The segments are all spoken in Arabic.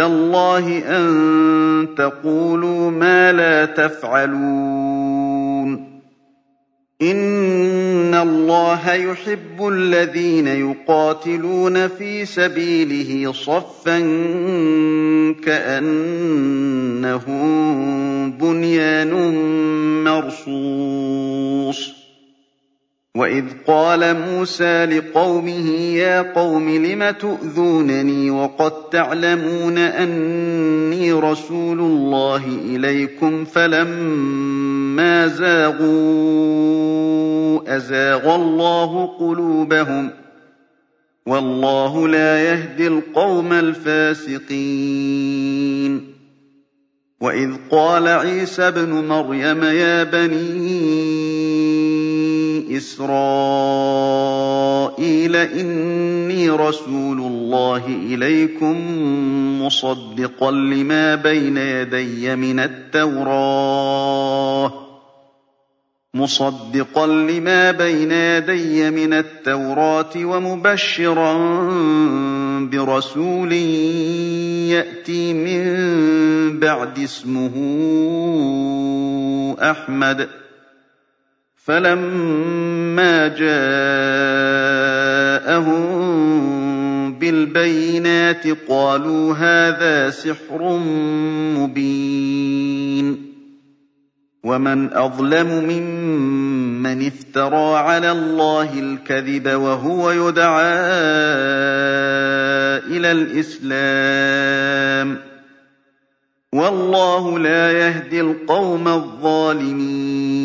اللَّهِ أَن تَقُولُوا مَا لَا تَفْعَلُونَ. إِنَّ اللَّهَ يُحِبُّ الَّذِينَ يُقَاتِلُونَ فِي سَبِيلِهِ صَفًّا كَأَنَّهُم بُنْيَانٌ مَّرْصُوصٌ. وَإِذْ قَالَ مُوسَىٰ لِقَوْمِهِ يَا قَوْمِ لِمَ تُؤْذُونَنِي وَقَد تَّعْلَمُونَ أَنِّي رَسُولُ اللَّهِ إِلَيْكُمْ فَلَمَّا زَاغُوا أَزَاغَ اللَّهُ قُلُوبَهُمْ ۚ وَاللَّهُ لَا يَهْدِي الْقَوْمَ الْفَاسِقِينَ وَإِذْ قَالَ عِيسَى ابْنُ مَرْيَمَ يَا بَنِي إِسْرَائِيلَ إِنِّي رَسُولُ اللَّهِ إِلَيْكُم مُّصَدِّقًا لِّمَا بَيْنَ يَدَيَّ مِنَ التَّوْرَاةِ مُصَدِّقًا لِّمَا بَيْنَ يَدَيَّ مِنَ التَّوْرَاةِ وَمُبَشِّرًا بِرَسُولٍ يَأْتِي مِن بَعْدِي اسْمُهُ أَحْمَدُ ۖ فَلَمَّا جَاءَهُم بِالْبَيِّنَاتِ قَالُوا هَٰذَا سِحْرٌ مُّبِينٌ وَمَنْ أَظْلَمُ مِمَّنِ افْتَرَىٰ عَلَى اللَّهِ الْكَذِبَ وَهُوَ يُدْعَىٰ إِلَى الْإِسْلَامِ ۚ وَاللَّهُ لَا يَهْدِي الْقَوْمَ الظَّالِمِينَ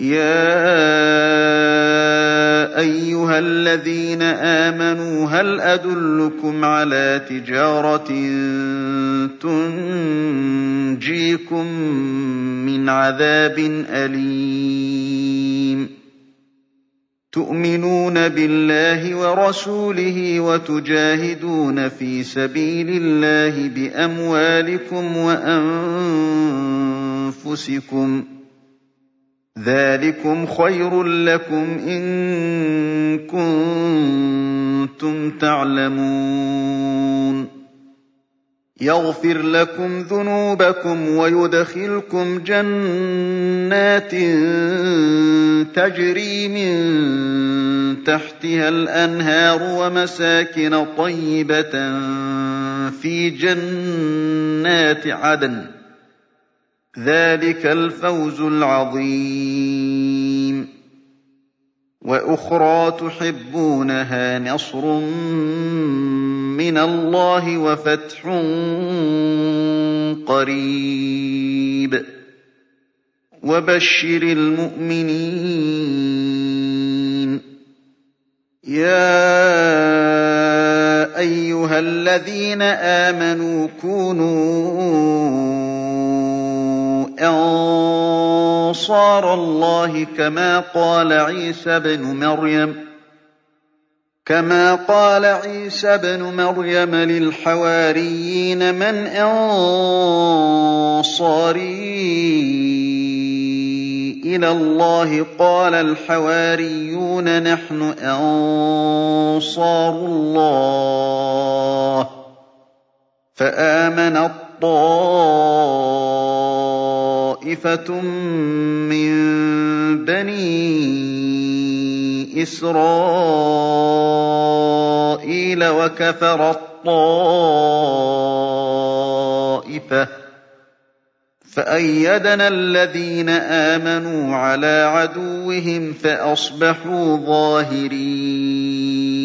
يَا أَيُّهَا الَّذِينَ آمَنُوا هَلْ أَدُلُّكُمْ عَلَىٰ تِجَارَةٍ تُنجِيكُم مِّنْ عَذَابٍ أَلِيمٍ؟ تُؤْمِنُونَ بِاللَّهِ وَرَسُولِهِ وَتُجَاهِدُونَ فِي سَبِيلِ اللَّهِ بِأَمْوَالِكُمْ وَأَنفُسِكُمْ ۚ ذَٰلِكُمْ خَيْرٌ لَّكُمْ إِن كُنتُمْ تَعْلَمُونَ. يَغْفِرْ لَكُمْ ذُنُوبَكُمْ وَيُدْخِلْكُمْ جَنَّاتٍ تَجْرِي مِن تَحْتِهَا الْأَنْهَارُ وَمَسَاكِنَ طَيِّبَةً فِي جَنَّاتِ عَدْنٍ ۚ. ذَٰلِكَ الْفَوْزُ الْعَظِيمُ. وَأُخْرَىٰ تُحِبُّونَهَا ۖ نَصْرٌ مِّنَ اللَّهِ وَفَتْحٌ قَرِيبٌ ۗ. وَبَشِّرِ الْمُؤْمِنِينَ. يَا أَيُّهَا الَّذِينَ آمَنُوا كُونُوا أَنصَارَ اللَّهِ كَمَا قَالَ عِيسَى ابْنُ مَرْيَمَ لِلْحَوَارِيِّينَ مَنْ أَنصَارِي إِلَى اللَّهِ ۖ قَالَ الْحَوَارِيُّونَ نَحْنُ أَنصَارُ اللَّهِ ۖ. فَآمَنَت طَّائِفَةٌ مِّن بَنِي إِسْرَائِيلَ وَكَفَرَت طَّائِفَةٌ ضِعْفَهُ فَأَيَّدْنَا الَّذِينَ آمَنُوا عَلَىٰ عَدُوِّهِمْ فَأَصْبَحُوا ظَاهِرِينَ